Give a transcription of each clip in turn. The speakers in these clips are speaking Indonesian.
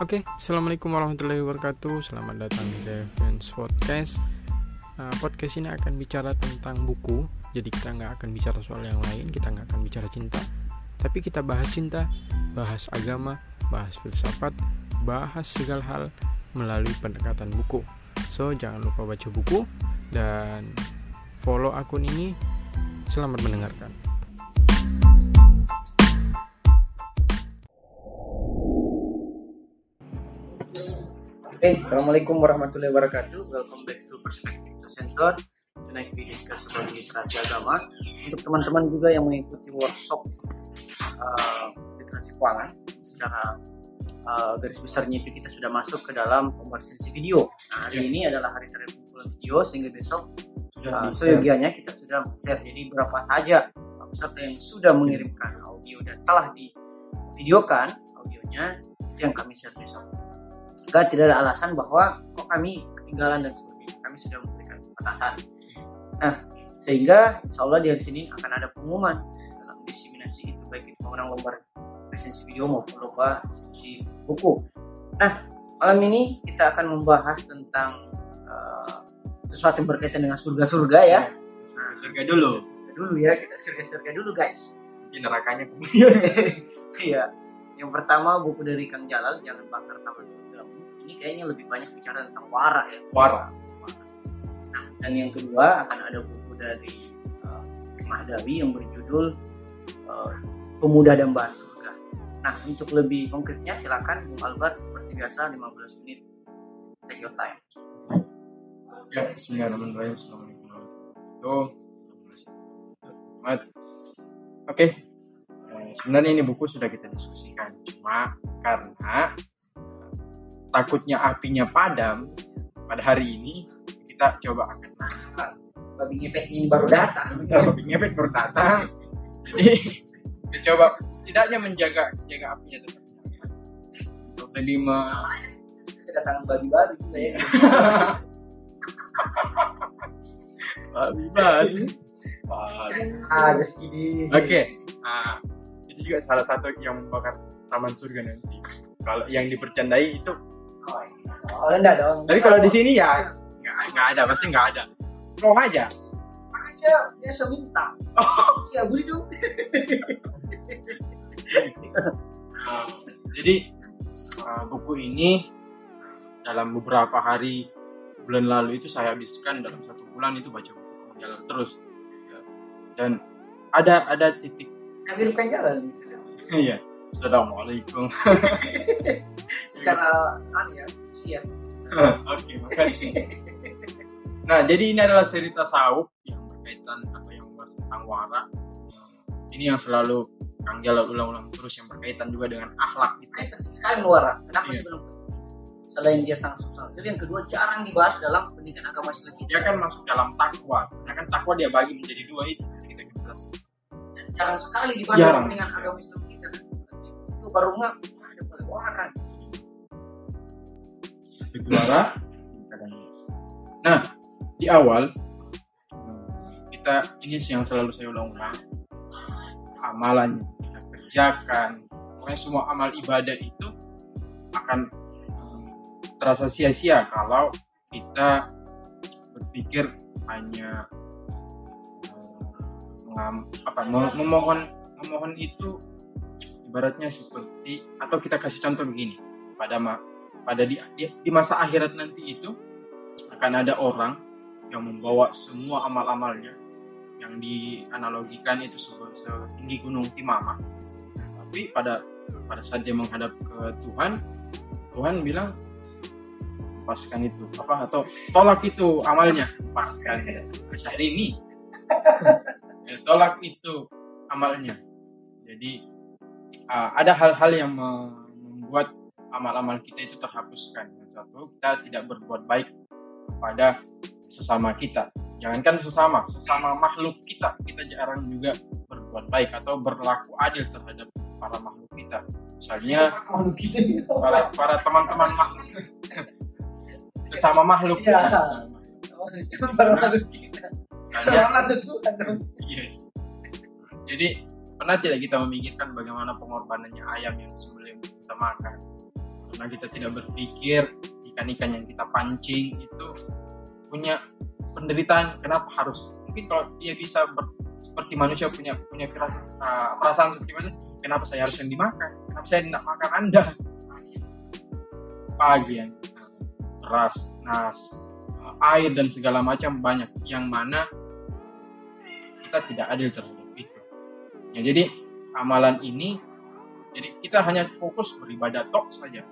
Oke, assalamualaikum warahmatullahi wabarakatuh. Selamat datang di Defense Podcast. Uh, podcast ini akan bicara tentang buku. Jadi kita nggak akan bicara soal yang lain, kita nggak akan bicara cinta. Tapi kita bahas cinta, bahas agama, bahas filsafat, bahas segala hal melalui pendekatan buku. So jangan lupa baca buku dan follow akun ini. Selamat mendengarkan. Oke, Assalamualaikum warahmatullahi wabarakatuh. Welcome back to Perspective Center. Tonight we discuss about literasi agama. Untuk teman-teman juga yang mengikuti workshop uh, literasi keuangan, secara uh, garis besarnya itu kita sudah masuk ke dalam pembahasan video. Nah, hari ini adalah hari terakhir pengumpulan video sehingga besok uh, seyogianya kita sudah share. Jadi berapa saja peserta yang sudah mengirimkan audio dan telah divideokan audionya itu yang kami share besok maka tidak ada alasan bahwa kok kami ketinggalan dan sebagainya. Kami sudah memberikan batasan nah sehingga insya Allah di hari Senin akan ada pengumuman dalam diseminasi itu baik itu pemenang lomba resensi video maupun lomba resensi buku. Nah malam ini kita akan membahas tentang uh, sesuatu yang berkaitan dengan surga-surga ya. Nah, surga dulu. Surga dulu ya. Kita surga-surga dulu guys. Mungkin nerakanya kemudian. Iya yang pertama buku dari Kang Jalal jangan bakar taman surga ini kayaknya lebih banyak bicara tentang wara ya. Wara nah, dan yang kedua akan ada buku dari uh, Mahdawi yang berjudul uh, Pemuda dan Bahar Surga. Nah untuk lebih konkretnya silakan Bung Albert seperti biasa 15 menit. Take your time. Ya Bismillahirrahmanirrahim. Assalamualaikum warahmatullahi wabarakatuh. Oke sebenarnya ini buku sudah kita diskusikan. Cuma karena takutnya apinya padam pada hari ini kita coba akan babi ngepetnya ini baru datang. Babi ngepet baru datang. Jadi kita coba setidaknya menjaga menjaga apinya tetap untuk me kedatangan babi-babi juga ya. Babi babi ada segini oke nah, itu juga salah satu yang membakar taman surga nanti kalau yang dipercandai itu Oh, oh enggak dong. Tapi kalau di sini ya nggak nggak ada, pasti nggak ada. Roh aja. Makanya biasa minta. Oh. Iya, beli dong. uh, jadi uh, buku ini dalam beberapa hari bulan lalu itu saya habiskan dalam satu bulan itu baca buku jalan terus ya. dan ada ada titik kan jalan iya. Assalamualaikum. Secara anu ya siap. Oke makasih. Nah jadi ini adalah seri tasawuf yang berkaitan atau yang membahas tentang wara. Ini yang selalu Kang Jalal ulang-ulang terus yang berkaitan juga dengan akhlak itu penting sekali wara. Kenapa iya. sih belum selain dia sang substansi yang kedua jarang dibahas dalam pendidikan agama Islam. Dia kan masuk dalam takwa. Nah kan takwa dia bagi menjadi dua itu. Kita jelas. dan jarang sekali dalam pendidikan agama Islam kita. Itu baru ngaku ada pada wara juara nah di awal kita ini yang selalu saya ulang-ulang. Amalan kita kerjakan. Pokoknya semua amal ibadah itu akan terasa sia-sia kalau kita berpikir hanya mengam, apa memohon memohon itu ibaratnya seperti atau kita kasih contoh begini pada pada di, di, di masa akhirat nanti itu akan ada orang yang membawa semua amal-amalnya yang dianalogikan itu setinggi gunung Timama. Tapi pada pada saat dia menghadap ke Tuhan, Tuhan bilang lepaskan itu apa atau tolak itu amalnya lepaskan hari ini ya, tolak itu amalnya jadi uh, ada hal-hal yang membuat amal-amal kita itu terhapuskan. Yang satu, kita tidak berbuat baik kepada sesama kita. Jangankan sesama, sesama makhluk kita, kita jarang juga berbuat baik atau berlaku adil terhadap para makhluk kita. Misalnya para para teman-teman makhluk, sesama makhluk. Ya. Para makhluk kita. Yes. Jadi pernah tidak kita memikirkan bagaimana pengorbanannya ayam yang sebelum kita makan? karena kita tidak berpikir ikan-ikan yang kita pancing itu punya penderitaan kenapa harus mungkin kalau dia bisa ber, seperti manusia punya punya perasaan, uh, perasaan seperti mana kenapa saya harus yang dimakan kenapa saya tidak makan anda pagi yang beras nas uh, air dan segala macam banyak yang mana kita tidak adil terhadap itu. Ya jadi amalan ini jadi kita hanya fokus beribadah tok saja.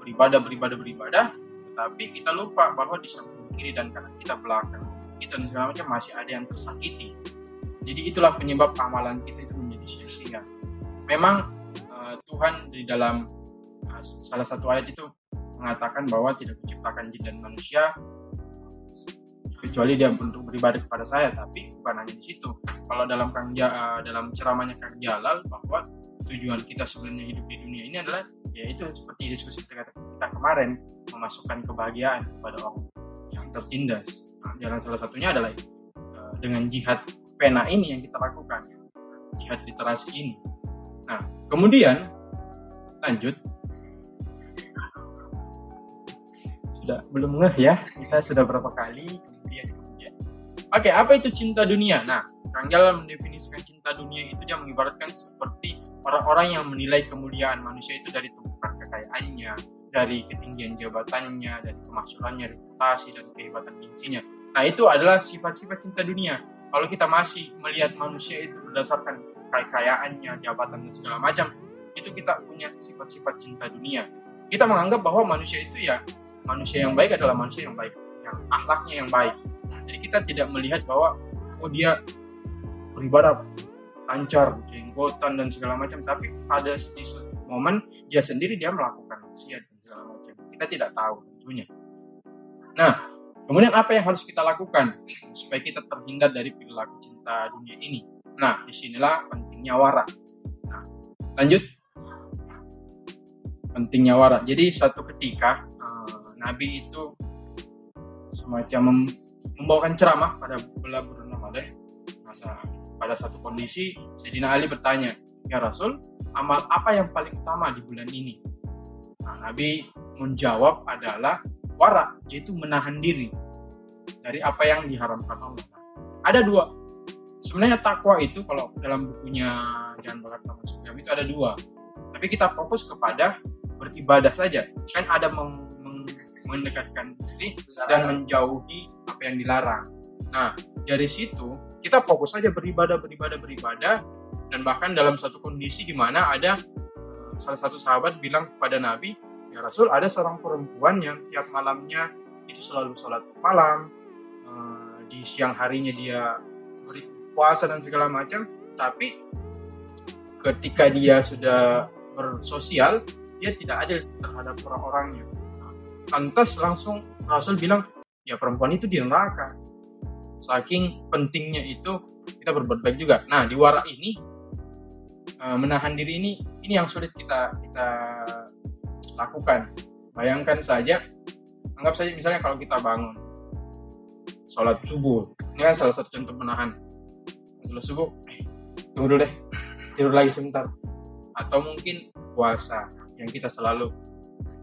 Beribadah beribadah beribadah tetapi kita lupa bahwa di samping kiri dan kanan kita belakang kita dan segala macam masih ada yang tersakiti. Jadi itulah penyebab amalan kita itu menjadi sia-sia. Memang uh, Tuhan di dalam uh, salah satu ayat itu mengatakan bahwa tidak menciptakan jin dan manusia kecuali dia untuk beribadah kepada saya tapi bukan hanya di situ. Kalau dalam kang uh, dalam ceramahnya Kang Jalal bahwa tujuan kita sebenarnya hidup di dunia ini adalah yaitu seperti diskusi kita, kita kemarin memasukkan kebahagiaan kepada orang yang tertindas. Nah, jalan salah satunya adalah uh, dengan jihad pena ini yang kita lakukan. Jihad literasi ini. Nah kemudian lanjut. Sudah belum ngeh ya. Kita sudah berapa kali kemudian kemudian oke apa itu cinta dunia? Nah Kang Jalal mendefinisikan cinta dunia itu dia mengibaratkan seperti orang-orang yang menilai kemuliaan manusia itu dari tumpukan kekayaannya dari ketinggian jabatannya dari kemasyurannya reputasi dan kehebatan gengsinya. Nah itu adalah sifat-sifat cinta dunia. Kalau kita masih melihat manusia itu berdasarkan kekayaannya jabatan dan segala macam itu kita punya sifat-sifat cinta dunia. Kita menganggap bahwa manusia itu ya manusia yang baik adalah manusia yang baik akhlaknya yang baik. Jadi kita tidak melihat bahwa oh dia beribadah lancar jenggotan dan segala macam. Tapi pada di momen dia sendiri dia melakukan maksiat dan segala macam. Kita tidak tahu tentunya. Nah kemudian apa yang harus kita lakukan supaya kita terhindar dari perilaku cinta dunia ini? Nah di sinilah pentingnya warak nah lanjut. Pentingnya warak jadi satu ketika Nabi itu semacam membawakan ceramah pada bulan Ramadan. Masa pada satu kondisi Sayyidina Ali bertanya, "Ya Rasul, amal apa yang paling utama di bulan ini?" Nah, Nabi menjawab adalah warak, yaitu menahan diri dari apa yang diharamkan Allah. Ada dua. Sebenarnya takwa itu kalau dalam bukunya Jangan Bakar Taman itu ada dua. Tapi kita fokus kepada beribadah saja. Kan ada mendekatkan diri dan menjauhi apa yang dilarang. Nah, dari situ kita fokus saja beribadah, beribadah, beribadah, dan bahkan dalam satu kondisi di mana ada uh, salah satu sahabat bilang kepada Nabi, ya Rasul ada seorang perempuan yang tiap malamnya itu selalu sholat malam, uh, di siang harinya dia beri puasa dan segala macam, tapi ketika dia sudah bersosial, dia tidak adil terhadap orang-orangnya lantas langsung Rasul bilang ya perempuan itu di neraka. Saking pentingnya itu kita berbuat baik juga. Nah di warak ini eh, menahan diri ini ini yang sulit kita kita lakukan. Bayangkan saja anggap saja misalnya kalau kita bangun sholat subuh. Ini kan salah satu contoh menahan. Sholat subuh eh, tunggu dulu deh tidur lagi sebentar. Atau mungkin puasa yang kita selalu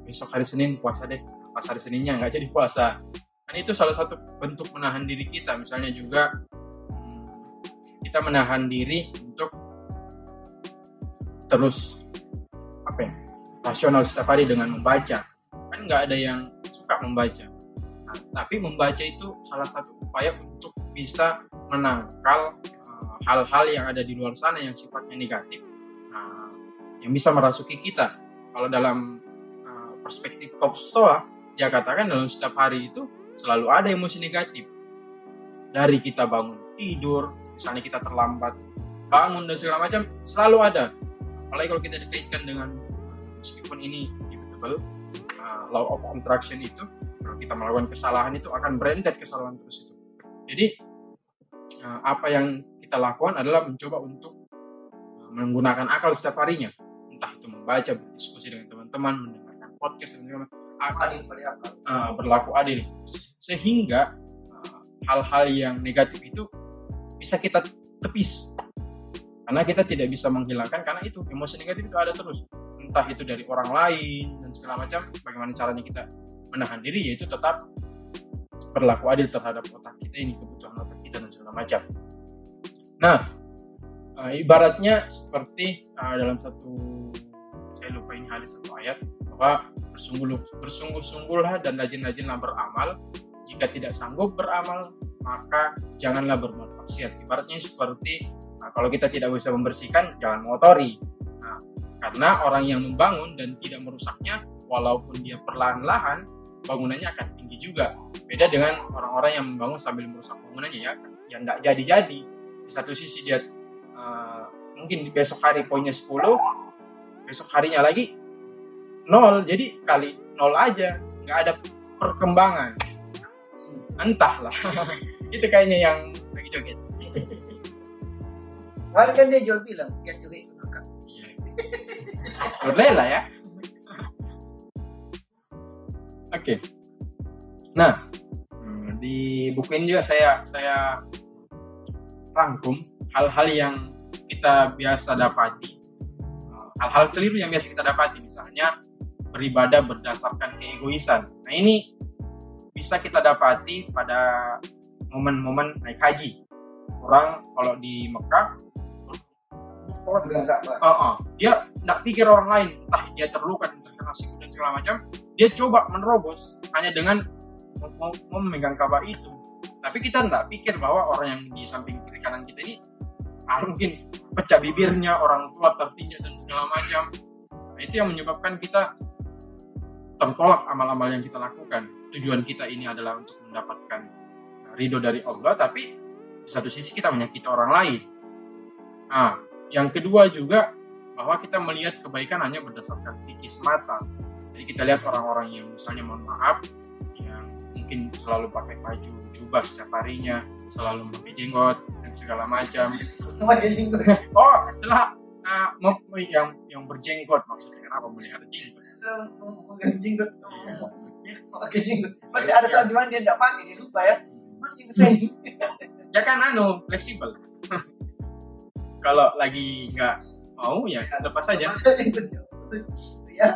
besok hari Senin puasa deh pas hari Seninnya nggak jadi puasa. Kan itu salah satu bentuk menahan diri kita. Misalnya juga kita menahan diri untuk terus apa ya rasional setiap hari dengan membaca. Kan nggak ada yang suka membaca. Nah, tapi membaca itu salah satu upaya untuk bisa menangkal eh, hal-hal uh, yang ada di luar sana yang sifatnya negatif. Nah, yang bisa merasuki kita. Kalau dalam uh, perspektif Top Stoa dia katakan dalam setiap hari itu selalu ada emosi negatif. Dari kita bangun tidur, misalnya kita terlambat bangun dan segala macam, selalu ada. Apalagi kalau kita dikaitkan dengan meskipun ini inevitable, uh, law of attraction itu, kalau kita melakukan kesalahan itu akan berentet kesalahan terus itu. Jadi uh, apa yang kita lakukan adalah mencoba untuk uh, menggunakan akal setiap harinya, entah itu membaca, berdiskusi dengan teman-teman, mendengarkan podcast dan segala macam adil uh, berlaku adil. Sehingga uh, hal-hal uh, yang negatif itu bisa kita tepis. Karena kita tidak bisa menghilangkan karena itu emosi negatif itu ada terus. Entah itu dari orang lain dan segala macam bagaimana caranya kita menahan diri yaitu tetap berlaku adil terhadap otak kita ini kebutuhan otak kita dan segala macam. Nah eh, ibaratnya seperti eh, dalam satu saya lupa ini hadis satu ayat bahwa bersungguh bersungguh-sungguhlah dan rajin-rajinlah beramal. Jika tidak sanggup beramal maka janganlah berbuat maksiat. Ibaratnya seperti nah, kalau kita tidak bisa membersihkan jangan mengotori. Nah, karena orang yang membangun dan tidak merusaknya walaupun dia perlahan-lahan bangunannya akan tinggi juga. Beda dengan orang-orang yang membangun sambil merusak bangunannya ya yang nggak jadi-jadi. Di satu sisi dia uh, mungkin besok hari poinnya 10 besok harinya lagi nol jadi kali nol aja nggak ada perkembangan entahlah itu kayaknya yang lagi joget Kemarin kan dia jual bilang, dia juga ikut makan. Iya. Berlela ya. Oke. Nah, hmm, di buku ini juga saya saya rangkum hal-hal yang kita biasa dapati, hal-hal keliru yang biasa kita dapati, misalnya beribadah berdasarkan keegoisan. Nah ini bisa kita dapati pada momen-momen naik haji. Orang kalau di Mekah orang bilang enggak uh, uh, dia tidak pikir orang lain. Entah dia terluka terkena siku dan segala macam. Dia coba menerobos hanya dengan mau, mau memegang Ka'bah itu. Tapi kita tidak pikir bahwa orang yang di samping kiri kanan kita ini ah, mungkin pecah bibirnya orang tua tertinjak dan segala macam. Nah, itu yang menyebabkan kita tertolak amal-amal yang kita lakukan tujuan kita ini adalah untuk mendapatkan ridho dari Allah tapi di satu sisi kita menyakiti orang lain nah yang kedua juga bahwa kita melihat kebaikan hanya berdasarkan fikih mata. Jadi kita lihat orang-orang yang misalnya mohon maaf yang mungkin selalu pakai baju jubah setiap harinya, selalu pakai jenggot dan segala macam. oh, salah. Nah, yang yang berjenggot maksudnya kenapa melihara jenggot? jenggot. Pakai jenggot. Berarti ada saat di mana dia tidak pakai, dia lupa ya. Mana jenggot saya ini? ya kan anu fleksibel kalau lagi nggak mau ya lepas saja ya.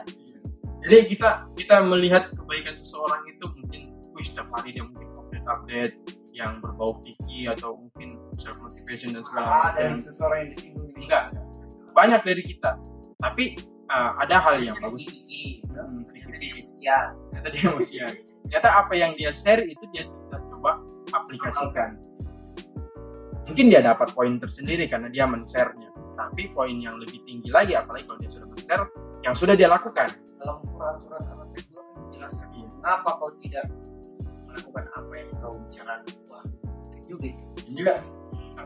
jadi kita kita melihat kebaikan seseorang itu mungkin wih setiap hari dia mungkin update update yang berbau fikih atau mungkin self motivation dan segala ah, macam dari seseorang yang disinggung ini enggak banyak dari kita. Tapi uh, ada hal yang bagus. fikih Hmm, ya ternyata dia emosian ternyata apa yang dia share itu dia kita coba aplikasikan. Mungkin dia dapat poin tersendiri karena dia men-share-nya. Tapi poin yang lebih tinggi lagi apalagi kalau dia sudah men-share yang sudah dia lakukan. Dalam Quran surat Al-Fatihah kan menjelaskan kenapa kau tidak melakukan apa yang kau bicarakan. Wah juga itu. Dan juga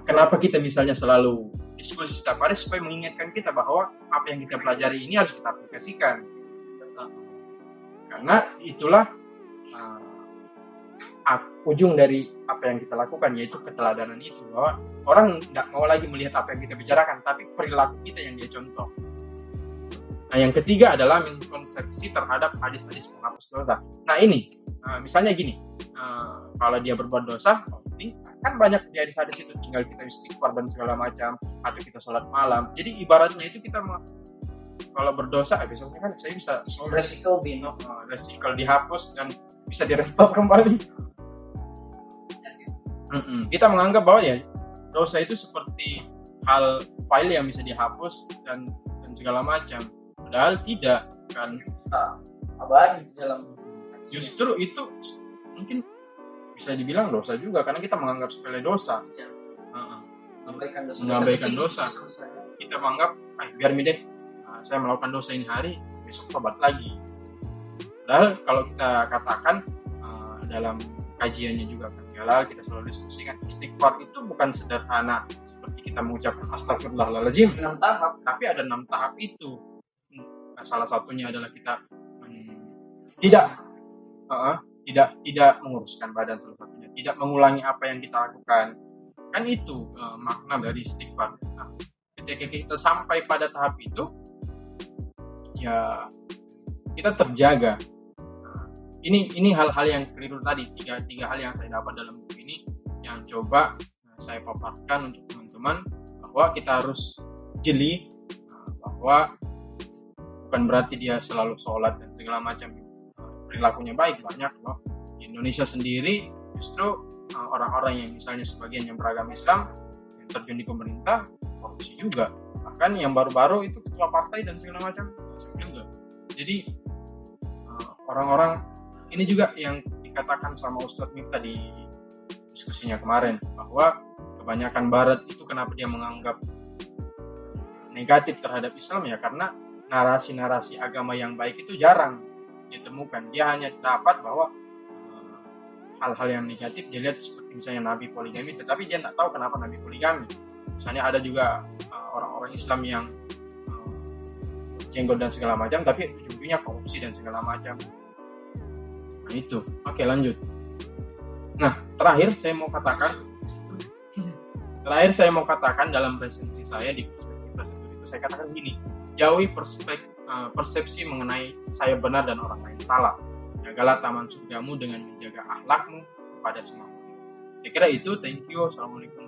kenapa kita misalnya selalu diskusi setiap hari supaya mengingatkan kita bahwa apa yang kita pelajari ini harus kita aplikasikan. Karena itulah uh, ujung dari apa yang kita lakukan yaitu keteladanan itu. Bahwa orang nggak mau lagi melihat apa yang kita bicarakan tapi perilaku kita yang dia contoh. Nah yang ketiga adalah minkonsepsi terhadap hadis-hadis penghapus dosa. Nah ini uh, misalnya gini uh, kalau dia berbuat dosa oh, kan banyak di hadis-hadis itu tinggal kita istighfar dan segala macam atau kita sholat malam jadi ibaratnya itu kita kalau berdosa eh, besoknya kan saya bisa resiko bin uh, resiko dihapus dan bisa direstore kembali Mm-mm. Kita menganggap bahwa ya dosa itu seperti hal file yang bisa dihapus dan dan segala macam. Padahal tidak kan. Abadi dalam Justru itu mungkin bisa dibilang dosa juga karena kita menganggap sepele dosa. Ya. Uh-uh. mengabaikan dosa. Mengabaikan dosa. dosa. Kita menganggap, ah biar midek, nah, saya melakukan dosa ini hari, besok tobat lagi. Padahal kalau kita katakan uh, dalam kajiannya juga kan halal kita selalu diskusikan istighfar itu bukan sederhana seperti kita mengucapkan astagfirullahaladzim enam tahap tapi ada enam tahap itu nah, salah satunya adalah kita hmm, tidak uh, tidak tidak menguruskan badan salah satunya tidak mengulangi apa yang kita lakukan. Kan itu uh, makna dari istighfar. Nah, ketika kita sampai pada tahap itu ya kita terjaga. Ini ini hal-hal yang keliru tadi tiga tiga hal yang saya dapat dalam buku ini yang coba nah, saya paparkan untuk teman-teman bahwa kita harus jeli nah, bahwa bukan berarti dia selalu sholat dan segala macam perilakunya baik banyak loh. Di Indonesia sendiri justru uh, orang-orang yang misalnya sebagian yang beragama Islam yang terjun di pemerintah korupsi juga. Bahkan yang baru-baru itu ketua partai dan segala macam juga. Jadi uh, orang-orang ini juga yang dikatakan sama Ustadz Miftah di diskusinya kemarin bahwa kebanyakan Barat itu kenapa dia menganggap negatif terhadap Islam? Ya karena narasi-narasi agama yang baik itu jarang ditemukan. Dia hanya dapat bahwa eh, hal-hal yang negatif dia lihat seperti misalnya Nabi poligami, tetapi dia tidak tahu kenapa Nabi poligami. Misalnya ada juga uh, orang-orang Islam yang uh, jenggot dan segala macam, tapi ujung-ujungnya korupsi dan segala macam. Nah itu, oke lanjut. Nah terakhir saya mau katakan, terakhir saya mau katakan dalam resensi saya di perspektif itu saya katakan gini, jauhi perspektif uh, persepsi mengenai saya benar dan orang lain salah. Jagalah taman surgamu dengan menjaga akhlakmu kepada semua. Saya kira itu. Thank you. Assalamualaikum.